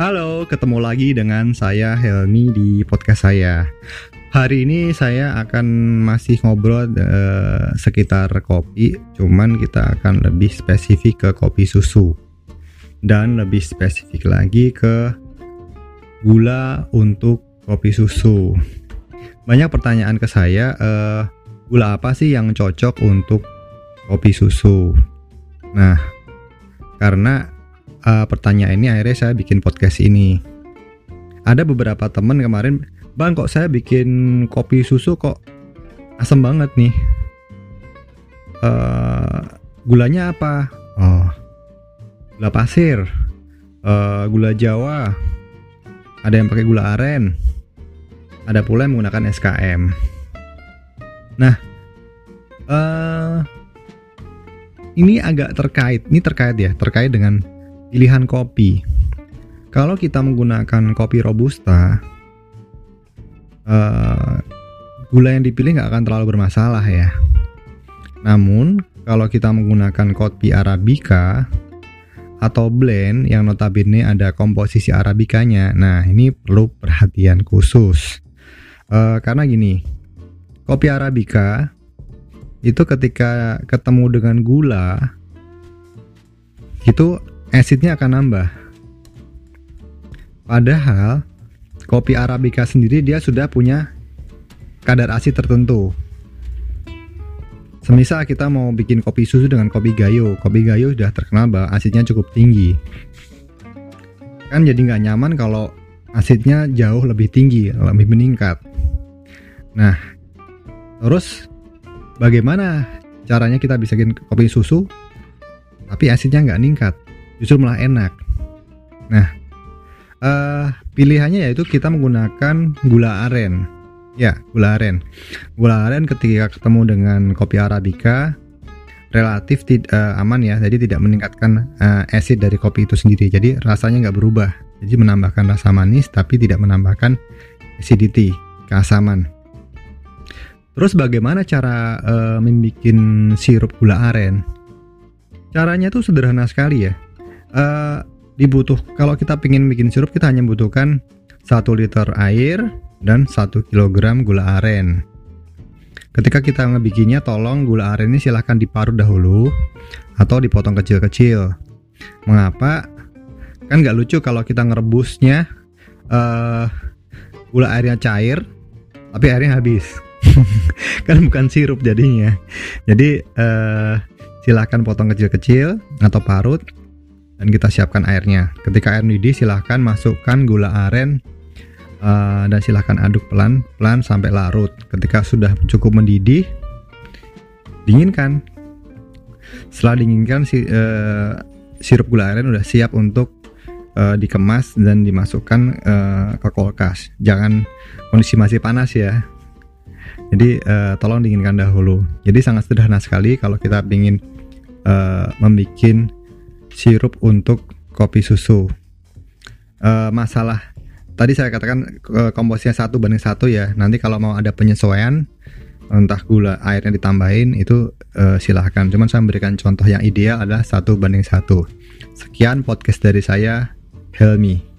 Halo, ketemu lagi dengan saya Helmi di podcast saya. Hari ini saya akan masih ngobrol uh, sekitar kopi, cuman kita akan lebih spesifik ke kopi susu dan lebih spesifik lagi ke gula untuk kopi susu. Banyak pertanyaan ke saya, uh, gula apa sih yang cocok untuk kopi susu? Nah, karena uh, pertanyaan ini akhirnya saya bikin podcast ini. Ada beberapa teman kemarin, bang kok saya bikin kopi susu kok asam banget nih. Uh, gulanya apa? Oh, gula pasir, uh, gula Jawa, ada yang pakai gula aren, ada pula yang menggunakan SKM. Nah, uh, ini agak terkait, ini terkait ya, terkait dengan Pilihan kopi. Kalau kita menggunakan kopi robusta, uh, gula yang dipilih nggak akan terlalu bermasalah ya. Namun kalau kita menggunakan kopi arabica atau blend yang notabene ada komposisi arabikanya, nah ini perlu perhatian khusus. Uh, karena gini, kopi arabica itu ketika ketemu dengan gula itu acidnya akan nambah. Padahal kopi arabica sendiri dia sudah punya kadar asid tertentu. Semisal kita mau bikin kopi susu dengan kopi gayo, kopi gayo sudah terkenal bahwa asidnya cukup tinggi. Kan jadi nggak nyaman kalau asidnya jauh lebih tinggi, lebih meningkat. Nah, terus bagaimana caranya kita bisa bikin kopi susu tapi asidnya nggak ningkat? Justru malah enak. Nah, uh, pilihannya yaitu kita menggunakan gula aren. Ya, gula aren. Gula aren ketika ketemu dengan kopi arabica relatif tid, uh, aman ya, jadi tidak meningkatkan uh, acid dari kopi itu sendiri. Jadi rasanya nggak berubah. Jadi menambahkan rasa manis tapi tidak menambahkan acidity, keasaman. Terus bagaimana cara uh, membuat sirup gula aren? Caranya tuh sederhana sekali ya uh, dibutuh kalau kita ingin bikin sirup kita hanya membutuhkan 1 liter air dan 1 kg gula aren. Ketika kita ngebikinnya tolong gula aren ini silahkan diparut dahulu atau dipotong kecil-kecil. Mengapa? Kan nggak lucu kalau kita ngerebusnya uh, gula airnya cair tapi airnya habis. kan bukan sirup jadinya. Jadi uh, silahkan potong kecil-kecil atau parut dan kita siapkan airnya. Ketika air mendidih silahkan masukkan gula aren uh, dan silahkan aduk pelan-pelan sampai larut. Ketika sudah cukup mendidih, dinginkan. Setelah dinginkan si, uh, sirup gula aren udah siap untuk uh, dikemas dan dimasukkan ke kulkas. Jangan kondisi masih panas ya. Jadi tolong dinginkan dahulu. Jadi sangat sederhana sekali kalau kita ingin uh, membuat sirup untuk kopi susu. Uh, masalah tadi saya katakan uh, komposisinya satu banding satu ya. Nanti kalau mau ada penyesuaian entah gula airnya ditambahin itu uh, silahkan. Cuman saya memberikan contoh yang ideal adalah satu banding satu. Sekian podcast dari saya Helmi.